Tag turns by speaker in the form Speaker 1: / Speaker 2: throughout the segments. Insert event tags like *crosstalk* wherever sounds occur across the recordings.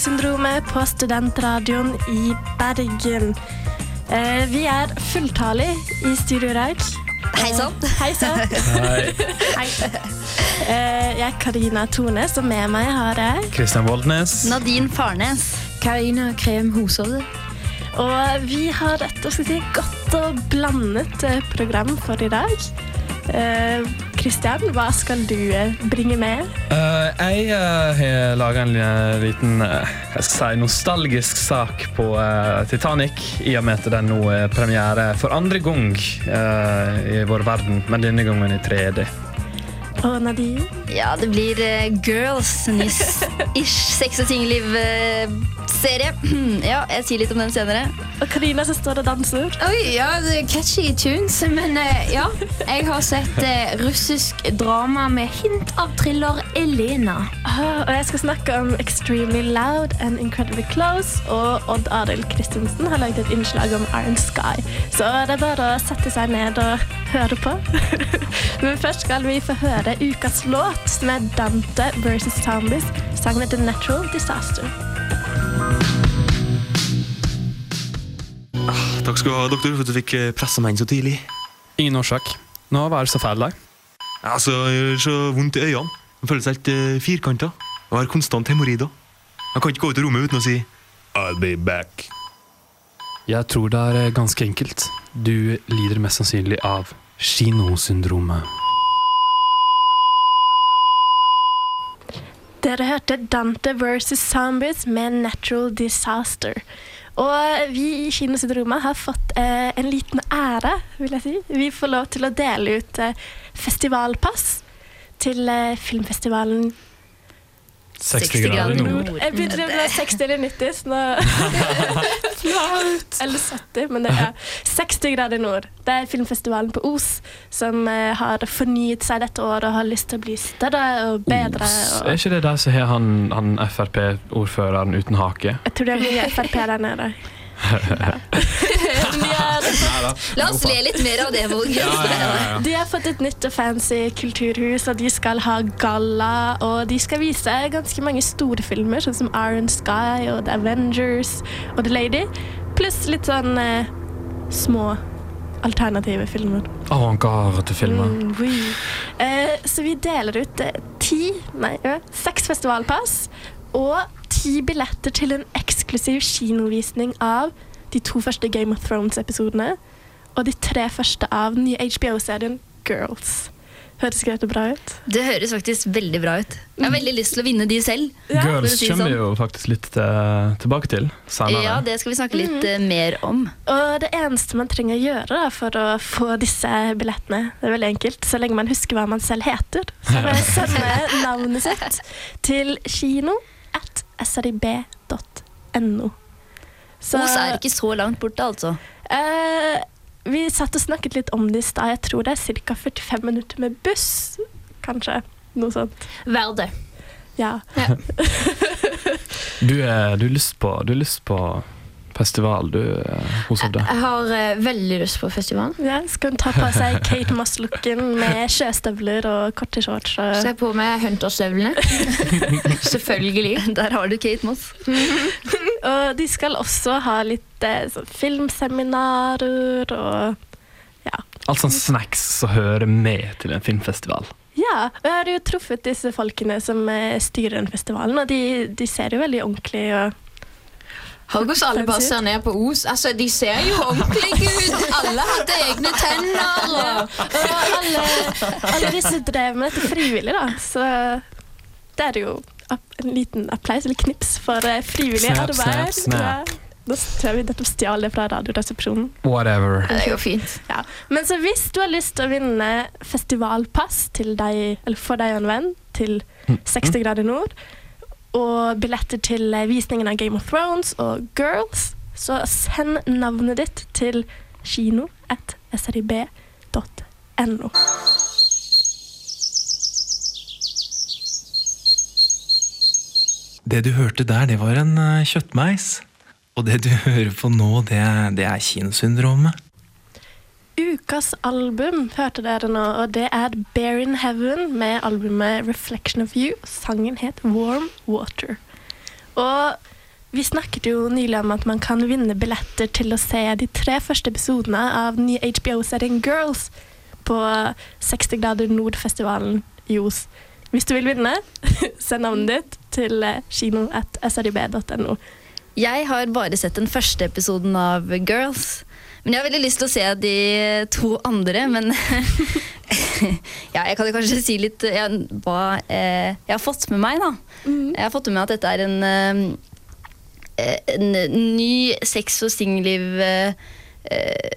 Speaker 1: Kinosyndromet på Studentradioen i Bergen. Eh, vi er fulltallige i studio i.
Speaker 2: Hei sann.
Speaker 1: Hei sann. Hei. Eh, jeg er Karina Tornes, og med meg har jeg
Speaker 3: Kristian Voldnes.
Speaker 2: Nadine Farnes.
Speaker 4: Karina Krem Hushovd.
Speaker 1: Og vi har et og slett jeg si, godt og blandet eh, program for i dag. Kristian, hva skal du eh, bringe med?
Speaker 3: Uh, jeg uh, har laga en liten uh, jeg skal si, nostalgisk sak på Titanic, i og med at den nå er premiere for andre gang i vår verden, men denne gangen i 3D.
Speaker 1: Og Nadine?
Speaker 2: Ja, det blir eh, Girls, *laughs* og tingliv. s- singelliv-serie. *clears throat* ja, jeg sier litt om den senere.
Speaker 1: Og Karina som står og danser.
Speaker 4: Oi, ja, det er catchy tunes, men eh, ja. Jeg har sett eh, russisk drama med hint av thriller Elena.
Speaker 1: Ah, og jeg skal snakke om Extremely Loud and Incredibly Close. Og Odd Arild Christensen har laget et innslag om Iron Sky. Så det er bare å sette seg ned og høre på. *laughs* Men først skal vi få høre ukas låt, som er Dante versus Zombies. Sangen heter Natural Disaster.
Speaker 5: Takk skal du ha, doktor, for at du fikk eh, pressa meg inn så tidlig.
Speaker 3: Ingen årsak. Nå var det så feil deg?
Speaker 5: Altså, jeg gjør så vondt i øynene. Jeg føler seg helt uh, firkanta. Og har konstant hemoroider. Jeg kan ikke gå ut av rommet uten å si I'll be back.
Speaker 3: Jeg tror det er ganske enkelt. Du lider mest sannsynlig av kinosyndromet.
Speaker 1: Dere hørte Dante versus Zombies med Natural Disaster. Og vi i Kinosyndromet har fått eh, en liten ære, vil jeg si. Vi får lov til å dele ut eh, festivalpass til eh, filmfestivalen
Speaker 2: 60 grader nord.
Speaker 1: Jeg begynte å bli 60 eller 90, så nå *laughs* Eller 70, men det er 60 grader nord. Det er filmfestivalen på Os som eh, har fornyet seg dette året og har lyst til å bli større og bedre.
Speaker 3: Er ikke det der som har han, han Frp-ordføreren uten hake?
Speaker 1: jeg tror det er mye Frp der nede.
Speaker 2: La oss le litt mer av det, Våg.
Speaker 1: de har fått et nytt og fancy kulturhus, og de skal ha galla. Og de skal vise ganske mange store filmer, sånn som Iron Sky og The Avengers og The Lady. Pluss litt sånn eh, små alternative filmer.
Speaker 3: Avantgarde-filmer.
Speaker 1: Mm, oui. eh, så vi deler ut eh, ti, nei, ja, seks festivalpass og ti billetter til en eksklusiv kinovisning av de to første Game of Thrones-episodene og de tre første av den nye HBO-serien Girls. Høres ikke dette bra ut?
Speaker 2: Det høres faktisk veldig bra ut. Jeg har veldig lyst til å vinne de selv.
Speaker 1: Ja,
Speaker 3: Girls
Speaker 2: si
Speaker 3: kommer
Speaker 2: sånn.
Speaker 3: jo faktisk litt uh, tilbake til senere.
Speaker 2: Ja, det skal vi snakke litt uh, mer om.
Speaker 1: Og det eneste man trenger å gjøre da, for å få disse billettene, det er veldig enkelt, så lenge man husker hva man selv heter, så må jeg sende *laughs* navnet sitt til kino at srib.no. Så,
Speaker 2: Os er ikke så langt borte, altså.
Speaker 1: eh, vi satt og snakket litt om det i stad. Jeg tror det er ca. 45 minutter med buss, kanskje. Noe sånt.
Speaker 4: Verde.
Speaker 1: Ja. *laughs*
Speaker 3: Du, er, du, har lyst på, du har lyst på festival, du, eh, hos Odde.
Speaker 4: Jeg har eh, veldig lyst på festivalen.
Speaker 1: ja. Skal hun ta på seg Kate Moss-looken med sjøstøvler og korte shorts? Og
Speaker 4: Så jeg på meg Hunter-støvlene. *laughs* Selvfølgelig.
Speaker 2: Der har du Kate Moss.
Speaker 1: Og de skal også ha litt eh, sånn filmseminarer og
Speaker 3: Alt sånn snacks som hører med til en filmfestival.
Speaker 1: Ja, og jeg har jo truffet disse folkene som styrer den festivalen, og de, de ser jo veldig ordentlig og
Speaker 4: Hør hvordan alle bare ser ned på Os. Altså, De ser jo *laughs* ordentlige ut. Alle hadde egne tenner. Og...
Speaker 1: Og alle, alle disse drev med dette frivillig, da. Så det er jo en liten applaus eller knips for eh, frivillig
Speaker 3: Snap,
Speaker 1: arbeid.
Speaker 3: snap, snap.
Speaker 1: Ja. Nå tror jeg vi nettopp stjal det fra Radioresepsjonen.
Speaker 3: Whatever.
Speaker 4: Det går fint.
Speaker 1: Ja. Men så hvis du har lyst til å vinne festivalpass til deg, eller for deg og en venn til 60 grader nord, og billetter til eh, visningen av Game of Thrones og Girls, så send navnet ditt til kino.srib.no.
Speaker 6: Det du hørte der, det var en eh, kjøttmeis. Og det du *laughs* hører på nå, det, det er kinosyndromet.
Speaker 1: Ukas album hørte dere nå, og det er Bear in Heaven med albumet Reflection of You. Sangen het Warm Water. Og vi snakket jo nylig om at man kan vinne billetter til å se de tre første episodene av den nye HBO-serien Girls på 60 grader Nord-festivalen i Os. Hvis du vil vinne, *laughs* send navnet ditt til eh, kino.
Speaker 2: Jeg har bare sett den første episoden av Girls. Men jeg har veldig lyst til å se de to andre, men *laughs* ja, Jeg kan jo kanskje si litt ja, hva eh, jeg har fått med meg, da. Jeg har fått med meg at dette er en, eh, en ny sex- og singelliv eh, eh,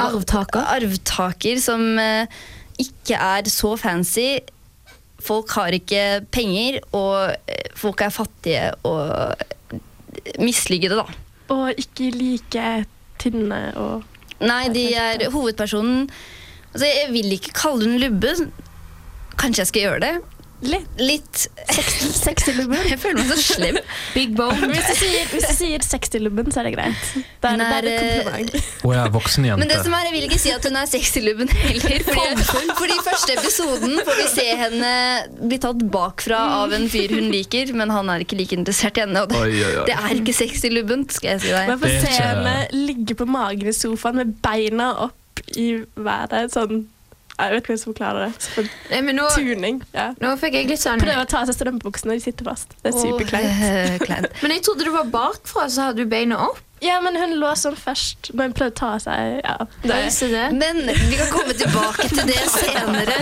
Speaker 4: Arvtaker.
Speaker 2: Arvtaker som eh, ikke er så fancy. Folk har ikke penger, og eh, folk er fattige og mislykkede, da.
Speaker 1: Og ikke like tynne og
Speaker 2: Nei, de er hovedpersonen Altså, Jeg vil ikke kalle hun lubbe. Kanskje jeg skal gjøre det?
Speaker 1: Litt
Speaker 2: Litt
Speaker 1: sexy lubben. *laughs*
Speaker 2: Jeg føler meg så slem.
Speaker 4: Big bone.
Speaker 1: Hvis du sier, hvis du sier 60-lubben, så er det greit. Da er det, er det et kompliment.
Speaker 3: Og jeg er voksen jente.
Speaker 2: Men det som er, jeg vil ikke si at hun er sexylubben heller. Fordi, fordi i første episoden får vi se henne bli tatt bakfra av en fyr hun liker, men han er ikke like interessert i henne. Og det,
Speaker 3: Oi, oi, oi.
Speaker 2: det er ikke sexylubben, skal jeg si deg.
Speaker 1: Man får
Speaker 3: er
Speaker 1: se henne ligge på magen i sofaen med beina opp i været. Sånn Jeg vet ikke hvem som forklarer det. For
Speaker 4: Nei, nå,
Speaker 1: tuning. Ja.
Speaker 4: nå fikk jeg litt sånn
Speaker 1: Prøv å ta av seg strømpebuksene, de sitter fast. Det er superkleint. *laughs*
Speaker 4: Men jeg trodde du var bakfra, så hadde du beina opp.
Speaker 1: Ja, men hun lå sånn først. Men hun prøvde å ta av seg Ja. Det.
Speaker 2: Men vi kan komme tilbake til det senere.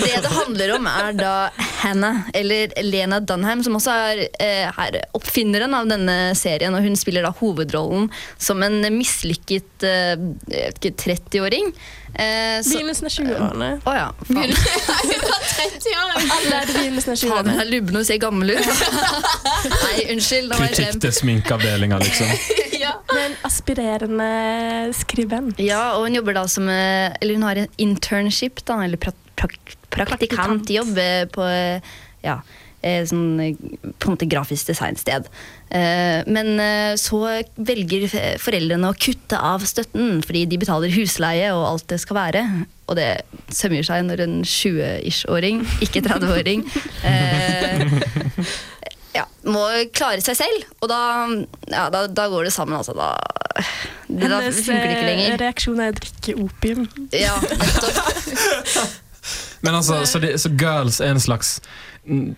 Speaker 2: Det det handler om, er da Hannah, eller Lena Dunham, som også er er oppfinneren av denne serien. Og hun spiller da hovedrollen som en mislykket eh, jeg vet ikke, 30-åring. Eh, så-
Speaker 1: begynnelsen av 20-årene.
Speaker 2: Å ja. Faen.
Speaker 1: Alle er begynnelsen av
Speaker 2: Faen, hun
Speaker 1: 20-årene.
Speaker 2: er lubben og ser gammel ut. *laughs* Nei, unnskyld.
Speaker 3: Kritikk til sminkeavdelinga, liksom. *laughs*
Speaker 1: Med en aspirerende skribent.
Speaker 2: Ja, og hun jobber da som eh, Eller hun har en internship, da, eller pra pra praktikantjobb eh, på eh, ja, eh, sånn på en måte grafisk designsted. Eh, Men så velger foreldrene å kutte av støtten, fordi de betaler husleie og alt det skal være. Og det sømmer seg når en 20-ish-åring, ikke 30-åring, *laughs* eh, ja, må klare seg selv. Og da, ja, da, da går det sammen, altså. Da, det, da funker det ikke lenger.
Speaker 1: Hennes reaksjon er å drikke opium.
Speaker 2: Ja. *laughs*
Speaker 3: Men altså, så, det, så girls er en slags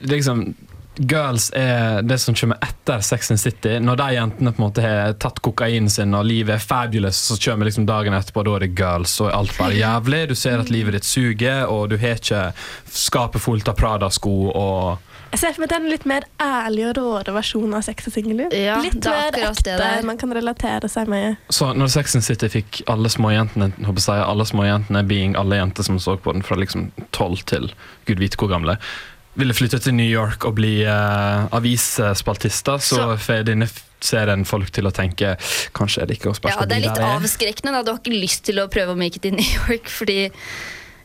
Speaker 3: liksom, Girls er det som kommer etter Sex and City. Når de jentene på en måte har tatt kokainen sin og livet er fabulous, så kommer liksom dagen etterpå, da er det girls, og alt bare jævlig. Du ser at livet ditt suger, og du har ikke skapet fullt av Prada-sko og
Speaker 1: Jeg ser for meg den litt mer ærlige og råere versjonen av sex og singelliv.
Speaker 2: Ja,
Speaker 1: litt
Speaker 2: er
Speaker 1: mer ekte, man kan relatere seg med.
Speaker 3: Så når Sex and City fikk alle småjentene håper jeg, alle småjentene being alle jenter som så på den fra liksom 12 til gud vite hvor gamle, ville flytte til New York og bli uh, avisspaltister, så,
Speaker 2: Så-
Speaker 3: får denne serien folk til å tenke kanskje er det ikke å spørre
Speaker 2: Ja, det er litt avskrekkende. Da. Du har ikke lyst til å prøve å make it i New York, fordi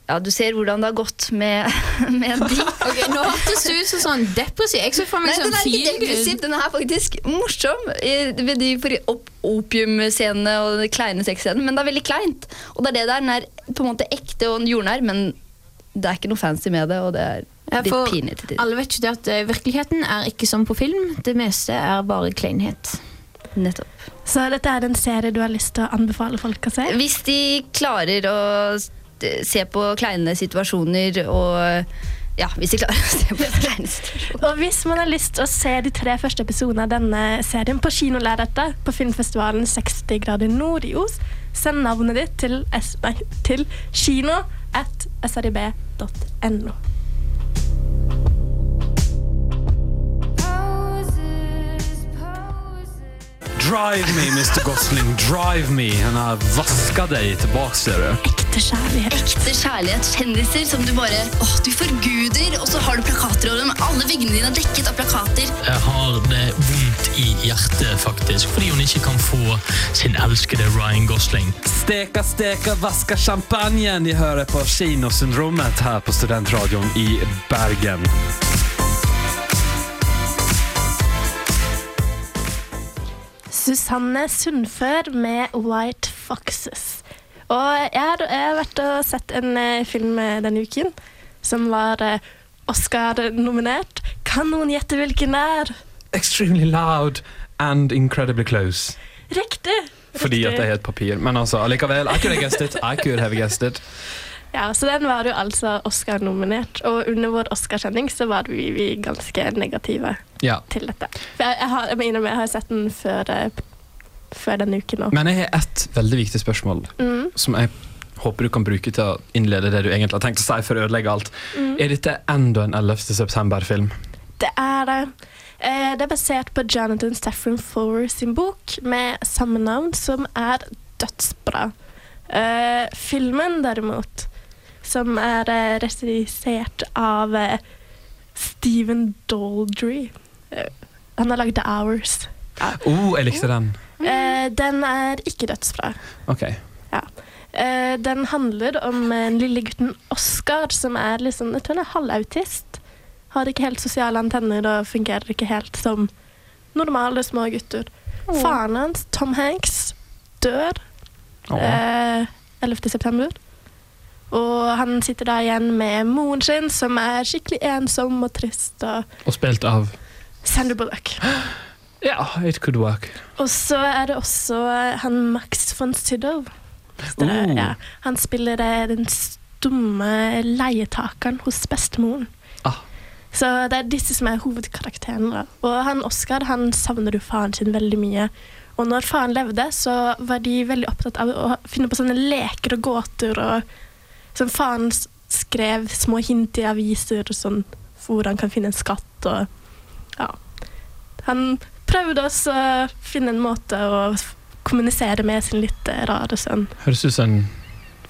Speaker 2: ja, du ser hvordan det har gått med, *laughs* med de.
Speaker 4: Ok, Nå hørtes det ut som sånn depressiv. Jeg så for
Speaker 2: Nei,
Speaker 4: meg
Speaker 2: den
Speaker 4: sånn
Speaker 2: er ikke
Speaker 4: feel
Speaker 2: depressiv,
Speaker 4: good.
Speaker 2: den er faktisk morsom. i- Ved de for- opp- opiumscenene og de kleine sexscenene, men det er veldig kleint. Og det er det der, den er på en måte ekte og jordnær, men det er ikke noe fancy med det, og det er
Speaker 4: Ja,
Speaker 2: litt
Speaker 4: for
Speaker 2: pinlig til tider.
Speaker 4: Alle vet jo det at eh, virkeligheten er ikke som på film. Det meste er bare kleinhet.
Speaker 2: Nettopp.
Speaker 1: Så dette er en serie du har lyst til å anbefale folk å se?
Speaker 2: Hvis de klarer å se på kleine situasjoner og Ja, hvis de klarer å se på *laughs* kleine situasjoner.
Speaker 1: Og hvis man har lyst til å se de tre første episodene av denne serien på kinolerretet på filmfestivalen 60 grader nord i Os, send navnet ditt til, s nei, til kino at srib.no.
Speaker 3: Drive me, Mr. Gosling, drive me. Han har vaska deg tilbake, ser du.
Speaker 1: Ekte kjærlighet.
Speaker 2: Ekte kjærlighet, kjendiser som du bare åh, du forguder, og så har du plakater over dem. Alle veggene dine er dekket av plakater.
Speaker 7: Jeg har det vondt i hjertet, faktisk, fordi hun ikke kan få sin elskede Ryan Gosling.
Speaker 3: Steka, steka, vaska champagne. De hører på Kinosyndromet her på Studentradioen i Bergen.
Speaker 1: Susanne Sundfør med White Foxes. Og jeg har, jeg har vært og sett en eh, film eh, denne uken som var eh, Oscar-nominert. Kan noen gjette hvilken det er?
Speaker 3: Extremely loud and incredibly close.
Speaker 1: Riktig!
Speaker 3: Fordi at det er et papir. Men altså, allikevel, I could have guessed it. I could have guessed it.
Speaker 1: Ja, så den var jo altså Oscar-nominert. Og under vår Oscar-kjenning så var vi, vi ganske negative
Speaker 3: Ja.
Speaker 1: til dette. For jeg, jeg, har, jeg jeg har sett den før, eh, før denne uken òg.
Speaker 3: Men jeg har ett veldig viktig spørsmål
Speaker 1: Mm.
Speaker 3: som jeg håper du kan bruke til å innlede det du egentlig har tenkt å si for å ødelegge alt.
Speaker 1: Mm.
Speaker 3: Er dette enda en 11. september-film?
Speaker 1: Det er det. Eh, Det er basert på Jonathan Staffron Foer sin bok med samme navn, som er dødsbra. Uh, filmen, derimot, som er eh, regissert av eh, Stephen Daldry eh, Han har lagd The Hours.
Speaker 3: Oh, jeg likte den.
Speaker 1: Eh, den er ikke dødsbra.
Speaker 3: Ok.
Speaker 1: Eh, den handler om den lille gutten Oscar, som er liksom, jeg tror han er halvautist. Har ikke helt sosiale antenner og fungerer ikke helt som normale små gutter. Faren hans, Tom Hanks, dør
Speaker 3: oh.
Speaker 1: eh, 11. september. Og han sitter da igjen med moren sin, som er skikkelig ensom og trist. Og
Speaker 3: Og spilt av
Speaker 1: Sander Bullock.
Speaker 3: Ja, it could work.
Speaker 1: Og så er det også eh, han Max von Sydow.
Speaker 3: Uh.
Speaker 1: Ja, han spiller eh, den stumme leietakeren hos bestemoren.
Speaker 3: Ah.
Speaker 1: Så det er disse som er hovedkarakterene. Og han Oscar han savner jo faren sin veldig mye. Og når faren levde, så var de veldig opptatt av å finne på sånne leker og gåter. Og sånn faren skrev små hint i aviser og sånn, hvor han kan finne en skatt. Og, ja. Han prøvde også å finne en måte å kommunisere med sin litt rare sønn.
Speaker 3: Høres ut som en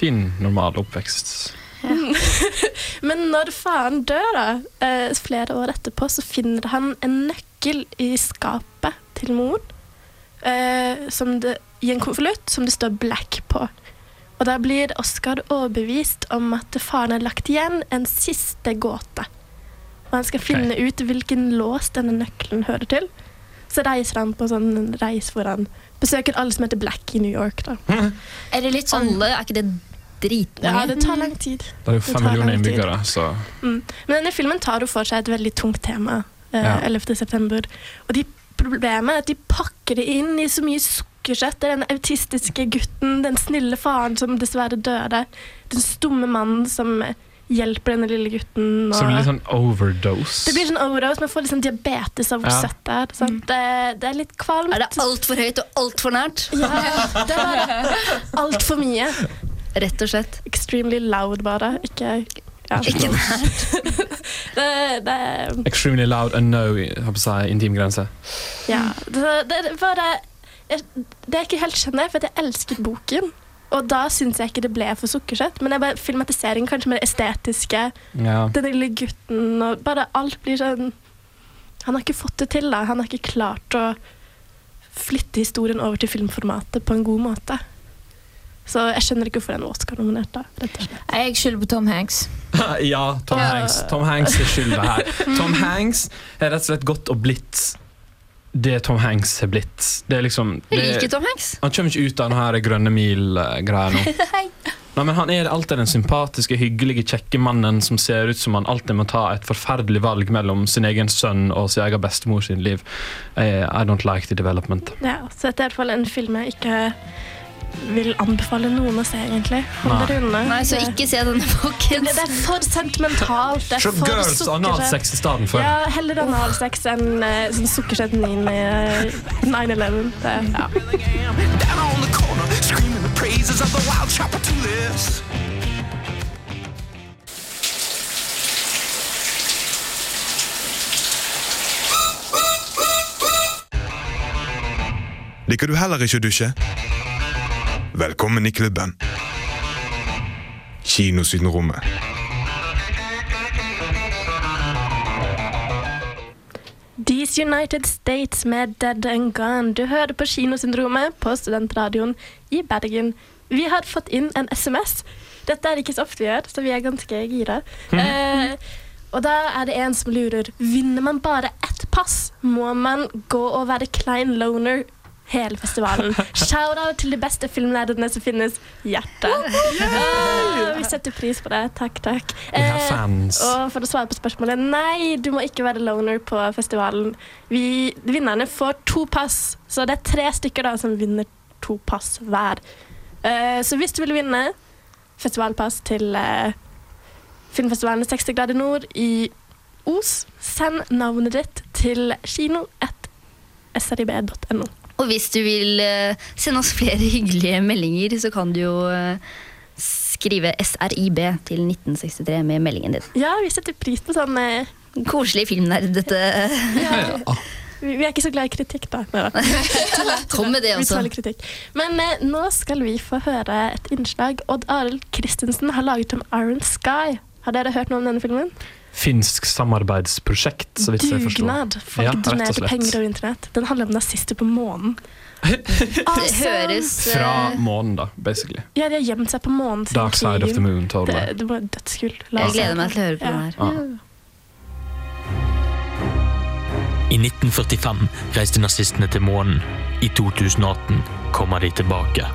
Speaker 3: fin, normal oppvekst. *laughs*
Speaker 1: Men når faren dør, da, eh, flere år etterpå, så finner han en nøkkel i skapet til moren. Eh, som det, I en konvolutt som det står 'Black' på. Og da blir Oskar overbevist om at faren har lagt igjen en siste gåte. Og han skal finne ut hvilken lås denne nøkkelen hører til. Så reiser han på sånn reis hvor han besøker alle som heter Black i New York. Da.
Speaker 2: Er det litt sånn Alle, er ikke det dritmange?
Speaker 1: Ja, det tar lang tid.
Speaker 3: Det er jo fem millioner innbyggere, så
Speaker 1: Mm. Men denne filmen tar jo for seg et veldig tungt tema. Eh,
Speaker 3: Ja.
Speaker 1: 11. september. Og de problemet er at de pakker det inn i så mye sukkersøtt. Det er Den autistiske gutten, den snille faren som dessverre døde, den stumme mannen som hjelper denne lille gutten.
Speaker 3: Så det blir litt sånn overdose.
Speaker 1: det blir sånn overdose, man får litt sånn diabetes av hvor
Speaker 3: Ja.
Speaker 1: søtt det er. Sant? Det, det er litt kvalmt.
Speaker 2: Er det altfor høyt og altfor nært?
Speaker 1: Ja, det var altfor mye.
Speaker 2: Rett og slett.
Speaker 1: Extremely loud, bare. Ikke ja.
Speaker 2: Ikke nært. *laughs*
Speaker 1: det, det,
Speaker 3: Extremely loud and no jeg har på å si, intim grense.
Speaker 1: Ja, det, det, det, bare, jeg, det er ikke helt skjønner, for jeg elsket boken. Og da syns jeg ikke det ble for sukkersøtt. Men det er bare filmatiseringen kanskje med det estetiske.
Speaker 3: Ja.
Speaker 1: Den lille gutten og bare alt blir sånn Han har ikke fått det til, da. Han har ikke klart å flytte historien over til filmformatet på en god måte. Så jeg skjønner ikke hvorfor den er Oscar-nominert, da. Rett og slett.
Speaker 4: Jeg skylder på Tom Hanks. *laughs*
Speaker 3: ja, Tom
Speaker 1: Ja.
Speaker 3: Hanks Tom Hanks er skylda her. *laughs* Tom Hanks er rett og slett gått og blitt det Tom Hanks har blitt. Det er liksom
Speaker 2: Jeg liker Tom Hanks.
Speaker 3: Han kommer ikke ut av den grønne mil-greia nå. *laughs* Nei, men Han er alltid den sympatiske, hyggelige, kjekke mannen som ser ut som han alltid må ta et forferdelig valg mellom sin egen sønn og sin egen bestemor sin liv. I, I don't like the development.
Speaker 1: Ja, så dette er i hvert fall en film jeg ikke vil anbefale noen å se, egentlig. Hold dere unna.
Speaker 2: Nei, så ikke se denne, folkens.
Speaker 1: det er for sentimentalt. Det er for
Speaker 3: Girls analsex i stedet for.
Speaker 1: Ja, heller analsex enn uh, sånn sukkersøt 9, eh, 9-11. Det- Ja.
Speaker 5: Liker du heller ikke å dusje? Velkommen i klubben. Kinosydenrommet.
Speaker 1: These United States med Dead and Gone. Du hører på Kinosyndromet på Studentradioen i Bergen. Vi har fått inn en SMS. Dette er ikke så ofte vi gjør, så vi er ganske gira. Eh, og da er det en som lurer Vinner man bare ett pass, må man gå og være klein loner hele festivalen. Shout-out til de beste filmnerdene som finnes. Hjerte. Ah, vi setter pris på det. Takk, takk. Eh, og for å svare på spørsmålet Nei, du må ikke være loner på festivalen. Vi, vinnerne får to pass, så det er tre stykker da som vinner to pass hver. Eh, så hvis du vil vinne festivalpass til eh, filmfestivalen 60 grader nord i Os, send navnet ditt til kino.srib.no.
Speaker 2: Og hvis du vil eh, sende oss flere *laughs* hyggelige meldinger, så kan du jo eh, skrive SRIB til 1963 med meldingen din.
Speaker 1: Ja, vi setter pris på sånn eh,
Speaker 2: Koselig filmnerdete. *laughs*
Speaker 1: ja. Vi vi er ikke så glad i kritikk, da. *laughs*
Speaker 2: Kom med det også.
Speaker 1: Men eh, nå skal vi få høre et innslag Odd Arild Christensen har laget om Iron Sky. Har dere hørt noe om denne filmen?
Speaker 3: Finsk samarbeidsprosjekt, så vidt jeg forstår.
Speaker 1: Dugnad. Folk
Speaker 3: Ja,
Speaker 1: donerte penger over internett. Den handler om nazister på månen. *laughs*
Speaker 2: Det høres eh,
Speaker 3: Fra månen, da, basically.
Speaker 1: Ja, de har gjemt seg på månen siden
Speaker 3: Dark side of the moon,
Speaker 1: Det,
Speaker 3: totally.
Speaker 1: det var dødskult. La
Speaker 2: Jeg gleder meg til å høre på
Speaker 1: Ja.
Speaker 2: den her.
Speaker 3: Ja.
Speaker 7: I 1945 reiste nazistene til månen. I 2018 kommer de tilbake.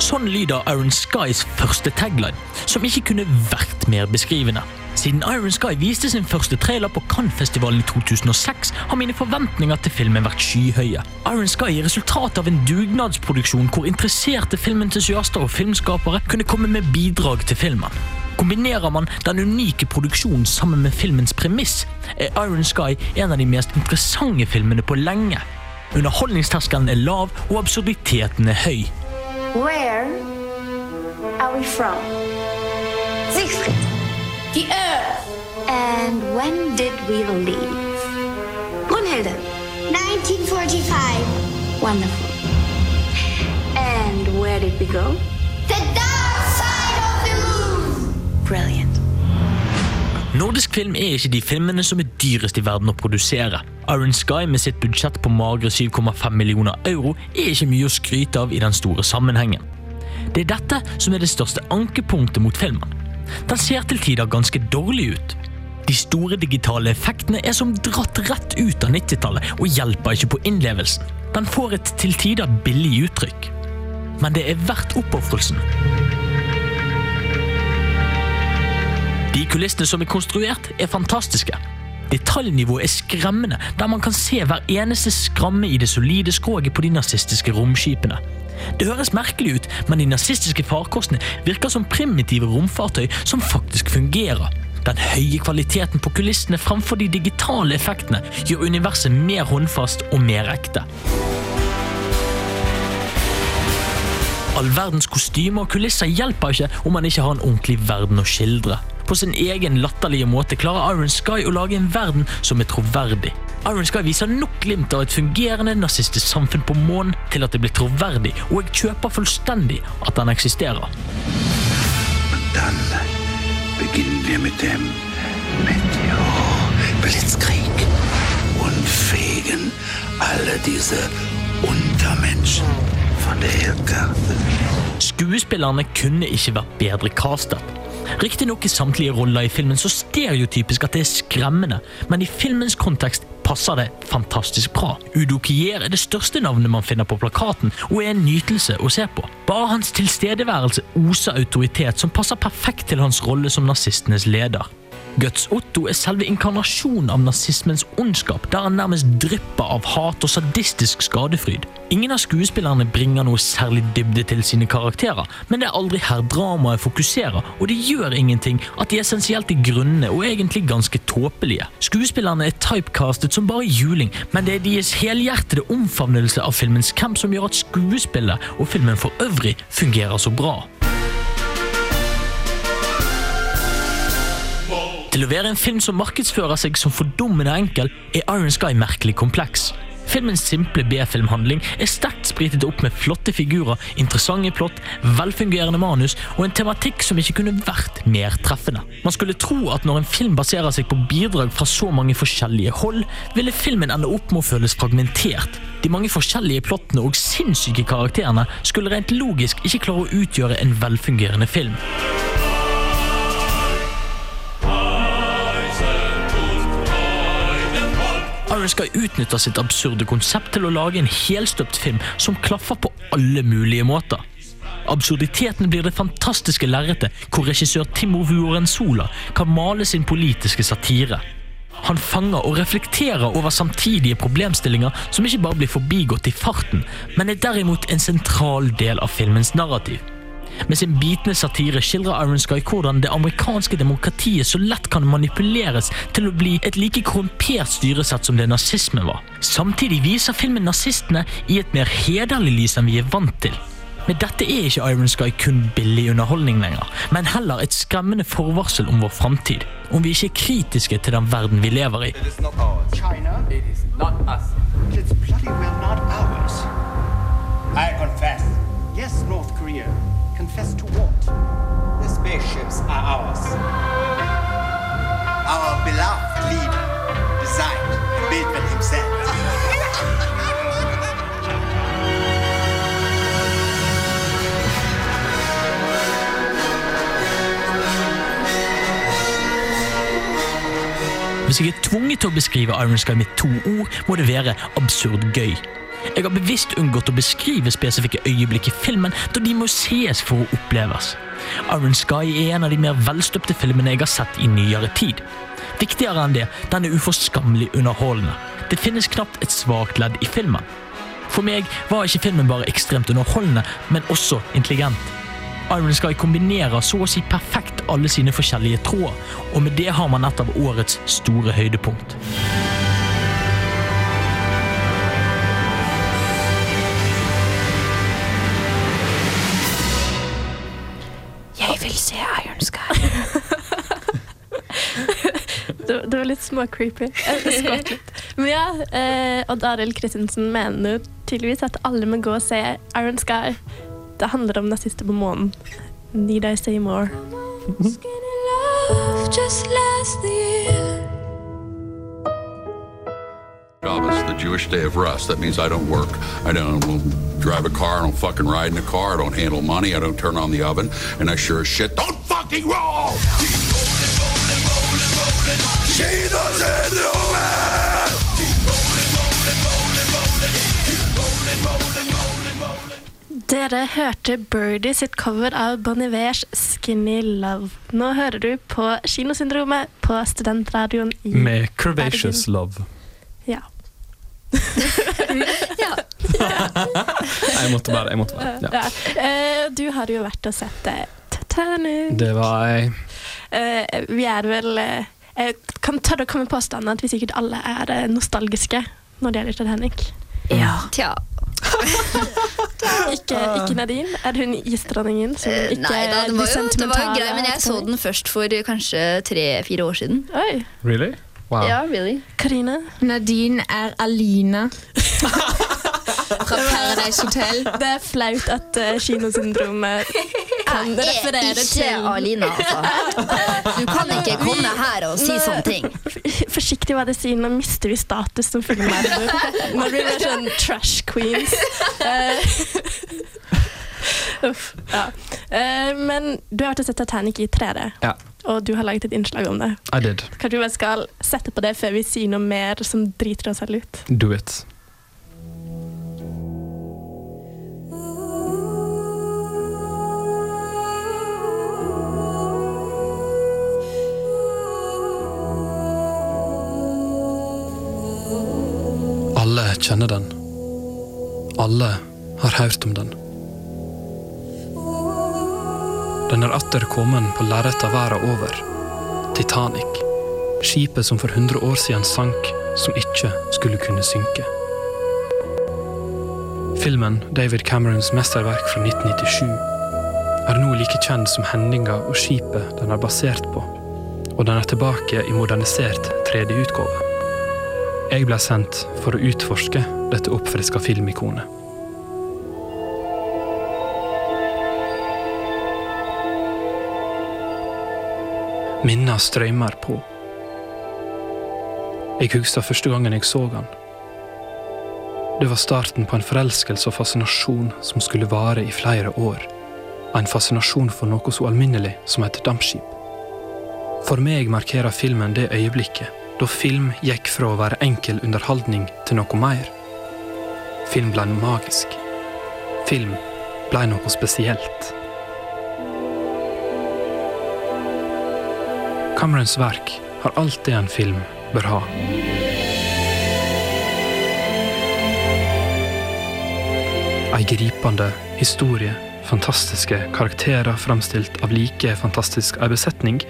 Speaker 7: Sånn lyder Iron Skys første tagline, som ikke kunne vært mer beskrivende. Siden Iron Sky viste sin første trailer på Cannes-festivalen i 2006, har mine forventninger til filmen vært skyhøye. Iron Sky er resultatet av en dugnadsproduksjon hvor interesserte filmentusiaster og filmskapere kunne komme med bidrag til filmen. Kombinerer man den unike produksjonen sammen med filmens premiss, er Iron Sky en av de mest interessante filmene på lenge. Underholdningsterskelen er lav, og absurditeten er høy.
Speaker 8: Where are we from? Siegfried. The Earth. And when did we leave? Brunhilde. 1945. Wonderful. And where did we go? The dark side of the moon. Brilliant.
Speaker 7: Nordisk film er ikke de filmene som er dyrest i verden å produsere. Iron Sky med sitt budsjett på magre 7,5 millioner euro er ikke mye å skryte av i den store sammenhengen. Det er dette som er det største ankepunktet mot filmen. Den ser til tider ganske dårlig ut. De store digitale effektene er som dratt rett ut av 90-tallet og hjelper ikke på innlevelsen. Den får et til tider billig uttrykk. Men det er verdt oppofrelsen. De kulissene som er konstruert, er fantastiske. Detaljnivået er skremmende, der man kan se hver eneste skramme i det solide skroget på de nazistiske romskipene. Det høres merkelig ut, men de nazistiske farkostene virker som primitive romfartøy som faktisk fungerer. Den høye kvaliteten på kulissene framfor de digitale effektene gjør universet mer håndfast og mer ekte. All verdens kostymer og kulisser hjelper ikke om man ikke har en ordentlig verden å skildre. På sin egen latterlige måte klarer Iron Sky å lage en verden som er troverdig. Iron Sky viser nok glimt av et fungerende nazistisk samfunn på månen til at det blir troverdig, og jeg kjøper fullstendig at den eksisterer.
Speaker 9: Dann beginnen wir mit dem Meteor-Blitzkrieg und fegen alle diese Untermenschen von der Erdkarte.
Speaker 7: Skuespillerne kunne ikke vært bedre castet. Riktignok er samtlige roller i filmen så stereotypisk at det er skremmende, men i filmens kontekst passer det fantastisk bra. Udo Kier er det største navnet man finner på plakaten, og er en nytelse å se på. Bare hans tilstedeværelse oser autoritet som passer perfekt til hans rolle som nazistenes leder. Guts Otto er selve inkarnasjonen av nazismens ondskap, der han nærmest drypper av hat og sadistisk skadefryd. Ingen av skuespillerne bringer noe særlig dybde til sine karakterer, men det er aldri her dramaet fokuserer, og det gjør ingenting at de er essensielt i grunnene og egentlig ganske tåpelige. Skuespillerne er typecastet som bare juling, men det er deres helhjertede omfavnelse av filmens camp som gjør at skuespillet og filmen for øvrig fungerer så bra. Til å være en film som markedsfører seg som fordummende enkel, er Iron Sky merkelig kompleks. Filmens simple B-filmhandling er sterkt spritet opp med flotte figurer, interessante plott, velfungerende manus og en tematikk som ikke kunne vært mer treffende. Man skulle tro at når en film baserer seg på bidrag fra så mange forskjellige hold, ville filmen ende opp med å føles fragmentert. De mange forskjellige plottene og sinnssyke karakterene skulle rent logisk ikke klare å utgjøre en velfungerende film. Iron skal utnytte sitt absurde konsept til å lage en helstøpt film som klaffer på alle mulige måter. Absurditeten blir det fantastiske lerretet hvor regissør Timo Vuorensola kan male sin politiske satire. Han fanger og reflekterer over samtidige problemstillinger som ikke bare blir forbigått i farten, men er derimot en sentral del av filmens narrativ. Med sin bitende satire skildrer Iron Sky hvordan det amerikanske demokratiet så lett kan manipuleres til å bli et like korrumpert styresett som det nazismen var. Samtidig viser filmen nazistene i et mer hederlig lys enn vi er vant til. Men dette er ikke Iron Sky kun billig underholdning lenger, men heller et skremmende forvarsel om vår framtid. Om vi ikke er kritiske til den verden vi lever i.
Speaker 10: Well not ours. I confess. Yes, North Korea. Confess to what? The spaceships are ours. Our beloved leader designed and built them himself.
Speaker 7: Hvis jeg er tvunget til å beskrive Iron Sky med to ord, må det være absurd gøy. Jeg har bevisst unngått å beskrive spesifikke øyeblikk i filmen, da de må sees for å oppleves. Iron Sky er en av de mer velstøpte filmene jeg har sett i nyere tid. Viktigere enn det, den er uforskammelig underholdende. Det finnes knapt et svakt ledd i filmen. For meg var ikke filmen bare ekstremt underholdende, men også intelligent. Iron Sky kombinerer så å si perfekt alle sine forskjellige tråder, og med det har man et av årets store høydepunkt.
Speaker 1: Det, var litt småcreepy. Skvatt. Men ja, eh, Odd Arild Christensen mener jo tydeligvis at alle må gå og se Iron Sky. Det handler om nazister på månen. Need I say more?
Speaker 8: Just last year.
Speaker 11: Shabbos, the Jewish day of rest. That means I don't work. I don't drive a car. I. I don't handle money. I don't turn on the oven. And I sure as shit don't fucking roll! Jesus
Speaker 1: Dere hørte Birdie sitt cover av Bon Ivers 'Skinny Love'. Nå hører du på Kinosyndromet på studentradioen i
Speaker 3: Med Curvaceous
Speaker 1: Bergen.
Speaker 3: Love. *laughs*
Speaker 1: Ja.
Speaker 3: Jeg måtte bare. jeg måtte bare. Ja.
Speaker 1: Ja. Eh, Du har jo vært og sett eh, Titanic.
Speaker 3: Det var jeg.
Speaker 1: Eh, vi er vel eh, Jeg kan tørre å komme med påstanden at vi sikkert alle er eh, nostalgiske når det gjelder Titanic.
Speaker 2: Ja. Tja. *laughs*
Speaker 1: Ikke, ikke Nadine. Er hun isdronningen som
Speaker 2: Eh,
Speaker 1: ikke
Speaker 2: Nei da, det var, jo, det var jo grei, men jeg så den først for eh, kanskje tre-fire år siden.
Speaker 1: Oi.
Speaker 3: Really? Wow.
Speaker 2: Ja, really.
Speaker 1: Karina?
Speaker 4: Nadine er Alina. *laughs* Fra Paradise Hotel.
Speaker 1: Det er flaut at uh, kinosyndromet kan
Speaker 2: Jeg er
Speaker 1: referere
Speaker 2: ikke
Speaker 1: til
Speaker 2: Alina, altså. Du kan ikke komme her og si sånne ting.
Speaker 1: Forsiktig hva du sier, nå mister vi status som filmverden. Nå blir vi sånn trash queens. Eh, *laughs* Uff. Ja. uh, men du har vært og sett Titanic i 3D,
Speaker 3: Ja,
Speaker 1: og du har laget et innslag om det.
Speaker 3: I did.
Speaker 1: Kanskje vi bare skal sette på det før vi sier noe mer som driter oss selv ut?
Speaker 3: Do it. Kjenner den. Alle har hørt om den. Den er atter kommet på lerreta verden over. Titanic. Skipet som for 100 år siden sank, som ikke skulle kunne synke. Filmen, David Camerons mesterverk fra 1997, er nå like kjent som hendinga og skipet den er basert på, og den er tilbake i modernisert 3D-utgave. Jeg ble sendt for å utforske dette oppfriska filmikonet. Minna strømmer på. Jeg husker første gangen jeg så han. Det var starten på en forelskelse og fascinasjon som skulle vare i flere år. En fascinasjon for noe så alminnelig som et dampskip. For meg markerer filmen det øyeblikket da film gikk fra å være enkel underholdning til noe mer. Film ble noe magisk. Film ble noe spesielt. Camerons verk har alt det en film bør ha. Ei gripende historie, fantastiske karakterer framstilt av like fantastisk ei besetning.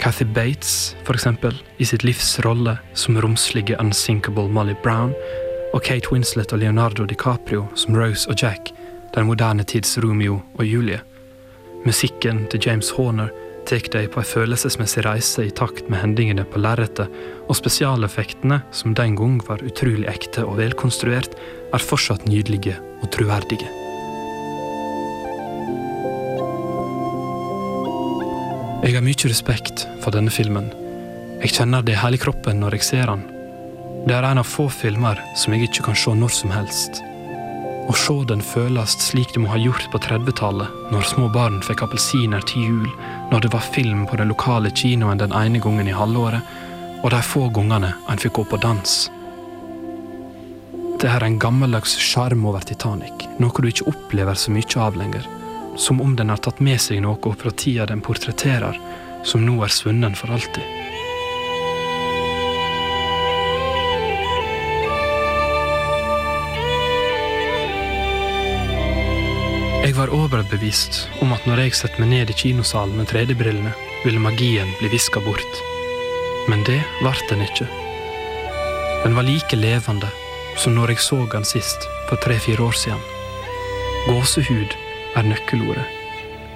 Speaker 3: Kathy Bates, eksempel, i sitt livs rolle som romslige unsinkable Molly Brown, og Kate Winslet og Leonardo DiCaprio som Rose og Jack, den moderne tids Romeo og Julie. Musikken til James Horner tar deg på ei følelsesmessig reise i takt med hendingene på lerretet, og spesialeffektene, som den gang var utrolig ekte og velkonstruert, er fortsatt nydelige og troverdige. Jeg har mye respekt for denne filmen. Jeg kjenner det i hele kroppen når jeg ser den. Det er en av få filmer som jeg ikke kan se når som helst. Å se den føles slik det må ha gjort på 30-tallet, når små barn fikk appelsiner til jul, når det var film på den lokale kinoen den ene gangen i halvåret, og de få gangene en fikk gå på dans. Det er en gammeldags sjarm over Titanic, noe du ikke opplever så mye av lenger. Som om den har tatt med seg noe fra tida den portretterer, som nå er svunnen for alltid. Jeg var overbevist om at når jeg setter meg ned i kinosalen med 3D-brillene, ville magien bli viska bort. Men det ble den ikke. Den var like levende som når jeg så den sist, for tre-fire år siden. Gåsehud er nøkkelordet.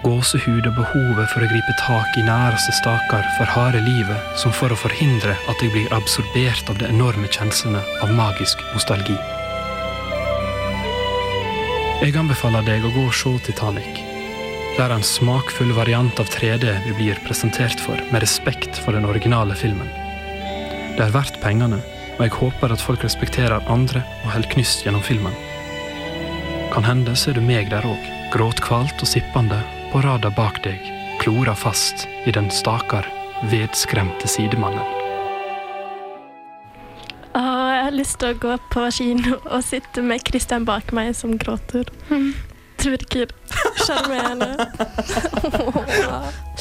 Speaker 3: Gåsehud og behovet for å gripe tak i næreste staker for harde livet, som for å forhindre at jeg blir absorbert av de enorme kjenslene av magisk nostalgi. Jeg anbefaler deg å gå og se Titanic. Det er en smakfull variant av 3D vi blir presentert for, med respekt for den originale filmen. Det er verdt pengene, og jeg håper at folk respekterer andre og holder knyst gjennom filmen. Kan hende ser du meg der òg, gråtkvalt og sippende, på rada bak deg, klora fast i den stakar, vedskremte sidemannen.
Speaker 1: Åh, jeg har lyst til å gå på kino og sitte med Kristian bak meg som gråter. Det virker sjarmerende.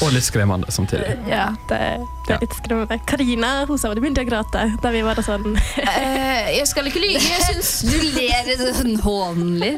Speaker 3: Og litt skremmende samtidig.
Speaker 1: ja, det, det er litt skremmende. Karina hun sa hun begynte å gråte da vi var sånn
Speaker 4: uh, jeg skal ikke lyge. Jeg syns *laughs*
Speaker 2: Du ler sånn hånlig.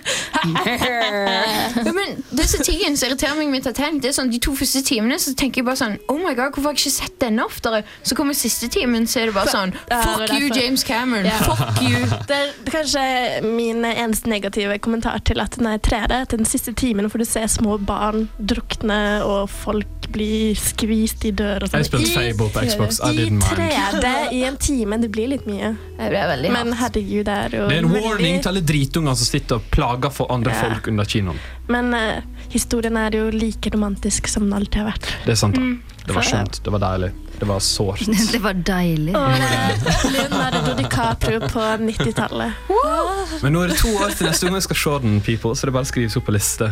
Speaker 4: men disse tingene som irriterer meg med Titanic, det er sånn, de to første timene så tenker jeg bare sånn Oh my god, hvorfor har jeg ikke sett denne oftere? Så kommer siste timen, så er det bare sånn Fuck you. James Cameron.
Speaker 1: Yeah.
Speaker 4: Fuck you.
Speaker 1: Det er det er kanskje min eneste negative kommentar til at den er 3D. Den siste timen får du se små barn drukne, og folk blir skvist i dør og sånn.
Speaker 3: Jeg spilte
Speaker 1: I-
Speaker 3: Fable på Xbox. I
Speaker 1: I
Speaker 3: didn't mind.
Speaker 1: 3D i en time. Det blir litt mye. Men herregud, det er jo
Speaker 3: Det er en
Speaker 1: veldig-
Speaker 3: warning til alle dritunger som sitter og plager for andre
Speaker 1: Ja.
Speaker 3: folk under kinoen.
Speaker 1: Men uh, historien er jo like romantisk som den alltid har vært.
Speaker 3: Det er sant, da.
Speaker 1: Mm.
Speaker 3: Det var skjønt. Det var deilig. Det var sårt. *laughs*
Speaker 2: Det var deilig.
Speaker 1: Leonardo DiCaprio på 90-tallet.
Speaker 3: Men nå er det to år til neste gang jeg skal se den, people, så det bare skrives opp på liste.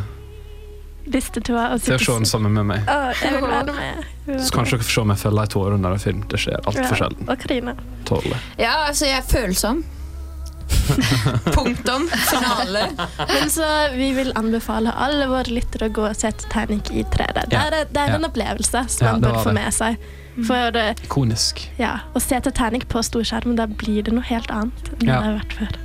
Speaker 1: Og
Speaker 3: Til å se den sammen med meg.
Speaker 1: Å, jeg vil være med.
Speaker 3: Så kanskje dere får se meg følger i to år under en film. Det skjer altfor
Speaker 1: Ja,
Speaker 3: sjelden.
Speaker 1: Og Karina.
Speaker 3: Tålelig.
Speaker 4: Ja, altså, jeg er følsom. *laughs* Punktum. Finale.
Speaker 1: Men så vi vil anbefale alle våre lyttere å gå og se Titanic i 3D. Det er, det er en opplevelse som
Speaker 3: Ja,
Speaker 1: man bør få med seg. For det,
Speaker 3: Ikonisk.
Speaker 1: ja, å se Titanic på storskjerm, da blir det noe helt annet enn
Speaker 3: Ja.
Speaker 1: det har vært før.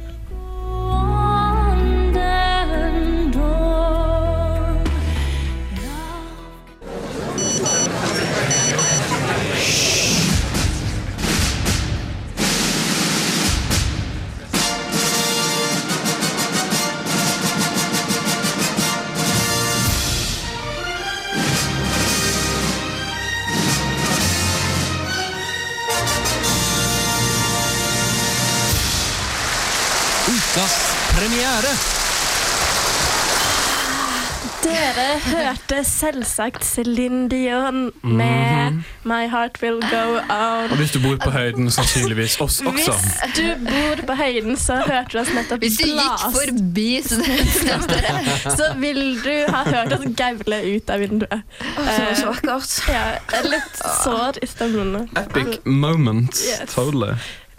Speaker 1: Dere hørte selvsagt Céline Dion med
Speaker 3: Mhm.
Speaker 1: My Heart Will Go On.
Speaker 3: Og hvis du bor på høyden, sannsynligvis oss også.
Speaker 1: Hvis du bor på høyden, så hørte du oss nettopp
Speaker 2: Hvis du gikk forbi *laughs* studentsenteret.
Speaker 1: så vil du ha hørt oss gaule ut av vinduet.
Speaker 4: var så vakkert.
Speaker 1: Ja, er litt sår i stemmen.
Speaker 3: Epic moment.
Speaker 1: Yes.
Speaker 3: Totally.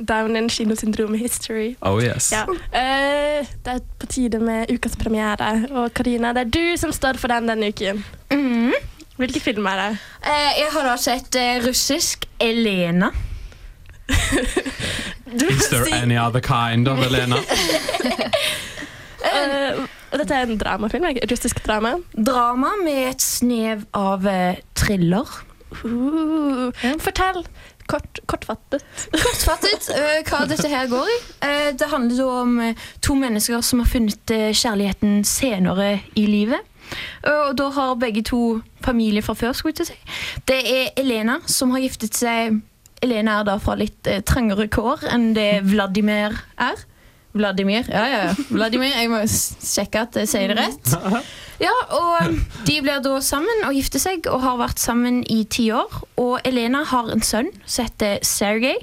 Speaker 1: Down in kinosyndrom history.
Speaker 3: Oh yes.
Speaker 1: Ja. Uh, det er på tide med ukas premiere. Og Karina, det er du som står for den denne uken.
Speaker 4: Mhm.
Speaker 1: Hvilke film er det?
Speaker 4: Uh, jeg har da sett uh, russisk Elena. *laughs*
Speaker 3: Is there any other kind of Elena? *laughs*
Speaker 1: Eh, dette er en dramafilm, russisk drama.
Speaker 4: Drama med et snev av eh, thriller.
Speaker 1: Uh, Fortell kort, kortfattet.
Speaker 4: Kortfattet uh, hva dette her går i. Uh, det handler om uh, to mennesker som har funnet kjærligheten senere i livet. Og da har begge to familie fra før. skulle jeg si. Det er Elena som har giftet seg Elena er da fra litt trangere kår enn det Vladimir er. Vladimir, ja, ja, ja. Vladimir, Jeg må sjekke at jeg sier det rett. *laughs* Ja, og um, De blir da sammen og gifter seg og har vært sammen i ti år. Og Elena har en sønn som heter Sergej.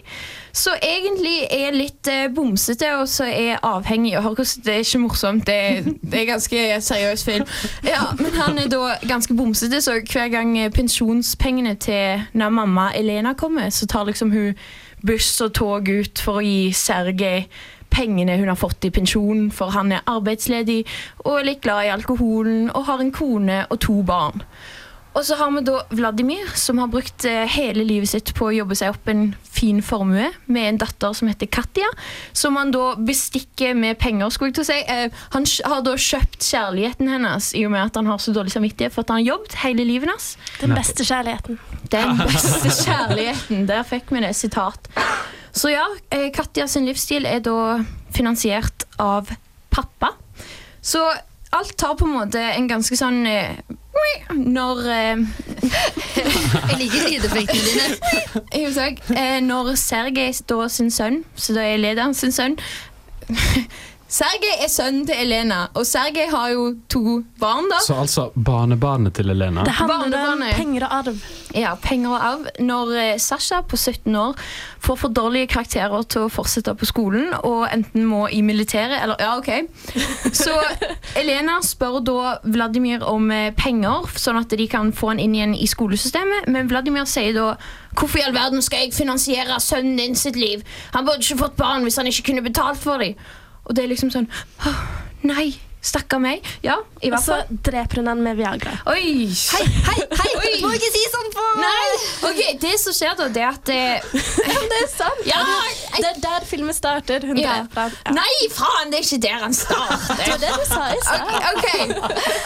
Speaker 4: Så egentlig er litt eh, bomsete og så er avhengig. Og hør hvordan- det er ikke morsomt, det er, det er ganske seriøs film. Ja, Men han er da ganske bomsete, så hver gang eh, pensjonspengene til når mamma Elena kommer, så tar liksom hun buss og tog ut for å gi Sergej pengene hun har fått i pensjon, for han er arbeidsledig og er litt glad i alkoholen og har en kone og to barn. Og så har vi da Vladimir, som har brukt eh, hele livet sitt på å jobbe seg opp en fin formue med en datter som heter Katja, som han da bestikker med penger. skulle jeg til å si. Eh, han har da kjøpt kjærligheten hennes i og med at han har så dårlig samvittighet for at han har jobbet hele livet hans.
Speaker 1: Den beste kjærligheten.
Speaker 4: Den *laughs* beste kjærligheten. Der fikk vi det sitat. Så ja, eh, Katja sin livsstil er da finansiert av pappa. Så alt tar på en måte en ganske sånn eh, Når eh, *laughs*
Speaker 2: Jeg liker lydeffektene dine. *laughs*
Speaker 4: Når Sergej da sin sønn, så da er lederen sin sønn Sergej er sønnen til Elena, og Sergej har jo to barn. da
Speaker 3: Så altså barnebarnet til Elena.
Speaker 1: Det handler om penger og arv.
Speaker 4: Ja, penger og arv. Når eh, Sasha på 17 år får for dårlige karakterer til å fortsette på skolen og enten må i militæret eller Ja, OK. Så *laughs* Elena spør da Vladimir om eh, penger, sånn at de kan få han inn igjen i skolesystemet. Men Vladimir sier da Hvorfor i all verden skal jeg finansiere sønnen din sitt liv? Han burde ikke fått barn hvis han ikke kunne betalt for dem. Og det er liksom sånn oh, Nei, stakkar meg. Ja, i
Speaker 1: Og
Speaker 4: hvert
Speaker 1: så
Speaker 4: fall.
Speaker 1: dreper hun han med Viagra.
Speaker 4: Oi!
Speaker 2: Hei, hei, hei!
Speaker 4: Oi.
Speaker 2: Du må ikke si sånn på
Speaker 4: Nei! Ok, Det som skjer, da, det er at eh, *laughs*
Speaker 1: det er sant!
Speaker 4: Ja,
Speaker 1: det er der filmen starter. Hun
Speaker 4: Ja.
Speaker 1: dreper han. Ja.
Speaker 4: Nei, faen! Det er ikke der han starter.
Speaker 1: Det var det du sa i stad.
Speaker 4: Ok,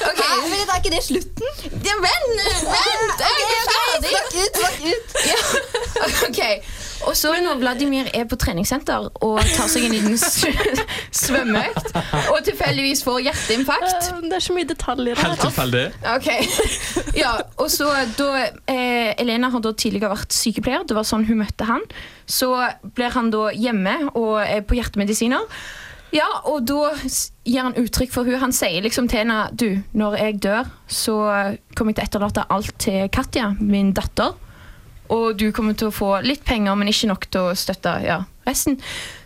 Speaker 4: ok.
Speaker 2: Hæ, men er ikke det slutten?
Speaker 4: Ja, vent, vent! Okay, okay, okay.
Speaker 2: Snakk ut, snakk ut.
Speaker 4: Ja. Ok, Og så når Vladimir er på treningssenter og tar seg en liten *laughs* svømmeøkt, og tilfeldigvis får hjerteinfarkt
Speaker 1: Eh, Det er så mye detaljer
Speaker 3: Helt tilfeldig.
Speaker 4: Ok, ja, og så da eh, Elena har da tidligere vært sykepleier, det var sånn hun møtte han. Så blir han da hjemme og er på hjertemedisiner. Ja, og da gir han uttrykk for hun. Han sier liksom til henne Du, når jeg dør, så kommer jeg til å etterlate alt til Katja, min datter. Og du kommer til å få litt penger, men ikke nok til å støtte ja, resten.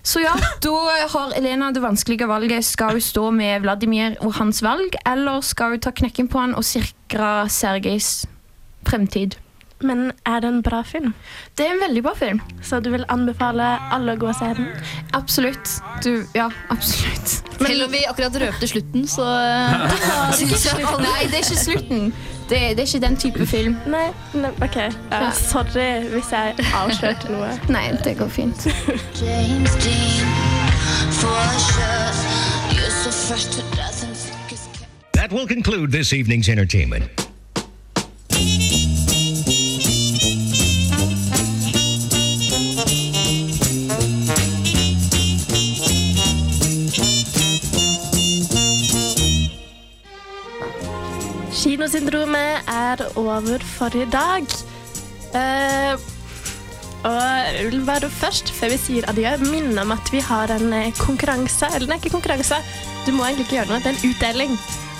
Speaker 4: Så ja, *laughs* da har Elena det vanskelige valget. Skal hun stå med Vladimir og hans valg, eller skal hun ta knekken på han og sikre Sergejs fremtid?
Speaker 1: Men er det en bra film?
Speaker 4: Det er en veldig bra film.
Speaker 1: Så du vil anbefale alle å gå og se den?
Speaker 4: Absolutt. Du, ja, absolutt.
Speaker 2: Selv om vi akkurat røpte slutten, så *laughs* *laughs*
Speaker 4: Synes jeg slutten. Nei, det er ikke slutten. Det, det er ikke den type film.
Speaker 1: Nei, ne, OK. Ja, sorry hvis jeg avslørte noe. *laughs*
Speaker 4: Nei, det går fint.
Speaker 8: James Dean, for sure.
Speaker 12: That will conclude this evening's entertainment.
Speaker 1: Er over for i dag. Uh, og jeg vil bare først, før vi sier adjø, minne om at vi har en eh, konkurranse. Eller nei, ikke konkurranse. du må egentlig ikke gjøre noe. Det er en utdeling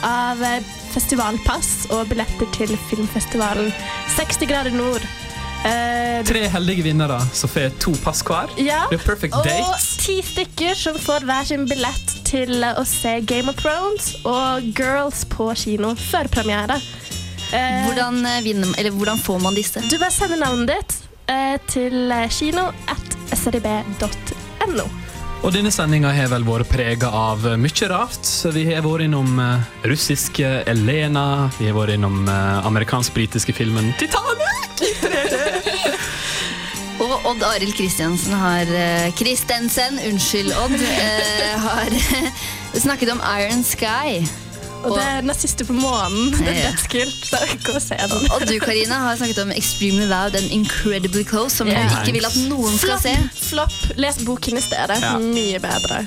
Speaker 1: av eh, festivalpass og billetter til filmfestivalen 60 grader nord. Uh,
Speaker 3: Tre heldige vinnere som får to pass hver.
Speaker 1: ja,
Speaker 3: er perfect
Speaker 1: og ti stykker som får hver sin billett til å se Game of Thrones og Girls på kino før premiere. Eh,
Speaker 2: Hvordan, eh, vinner, eller hvordan får man disse?
Speaker 1: Du bare sender navnet ditt eh, til eh, kino at srib.no.
Speaker 3: Og denne sendinga har vel vært prega av mye rart. Vi har vært innom eh, russiske Elena, vi har vært innom eh, amerikansk-britiske filmen Titanic! *laughs*
Speaker 2: Og Odd Arild Kristiansen har eh, Kristensen, unnskyld Odd, eh, har *laughs* snakket om Iron Sky.
Speaker 1: Og det er siste på månen. Det er dødskult. Så Gå og se den.
Speaker 2: Og du, Karina, har snakket om Extremely Loud and Incredibly Close, som du ikke vil at noen skal se.
Speaker 1: Flopp. Les boken i stedet.
Speaker 2: Ja.
Speaker 1: Mye bedre.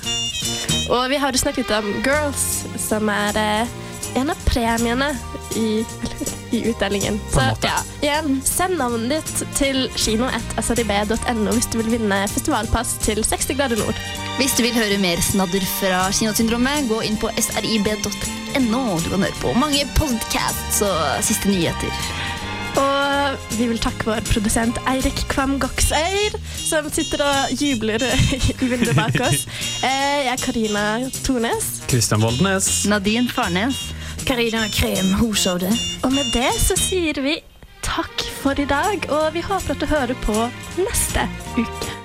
Speaker 1: Og vi har jo snakket om Girls, som er eh, en av premiene i, *laughs* i utdelingen. Så ja, igjen, send navnet ditt til kino.srib.no hvis du vil vinne festivalpass til 60 grader nord.
Speaker 2: Hvis du vil høre mer snadder fra Kinosyndromet, gå inn på srib.no. Du kan høre på mange podcasts og siste nyheter.
Speaker 1: Og vi vil takke vår produsent Eirik Kvam Goksøyr, som sitter og jubler i vinduet bak oss. *laughs* Eh, Jeg er Karina Tornes.
Speaker 3: Kristian Voldnes.
Speaker 2: Nadine Farnes.
Speaker 4: Karina Krem Hushovde.
Speaker 1: Og med det så sier vi takk for i dag, og vi håper at du hører på neste uke.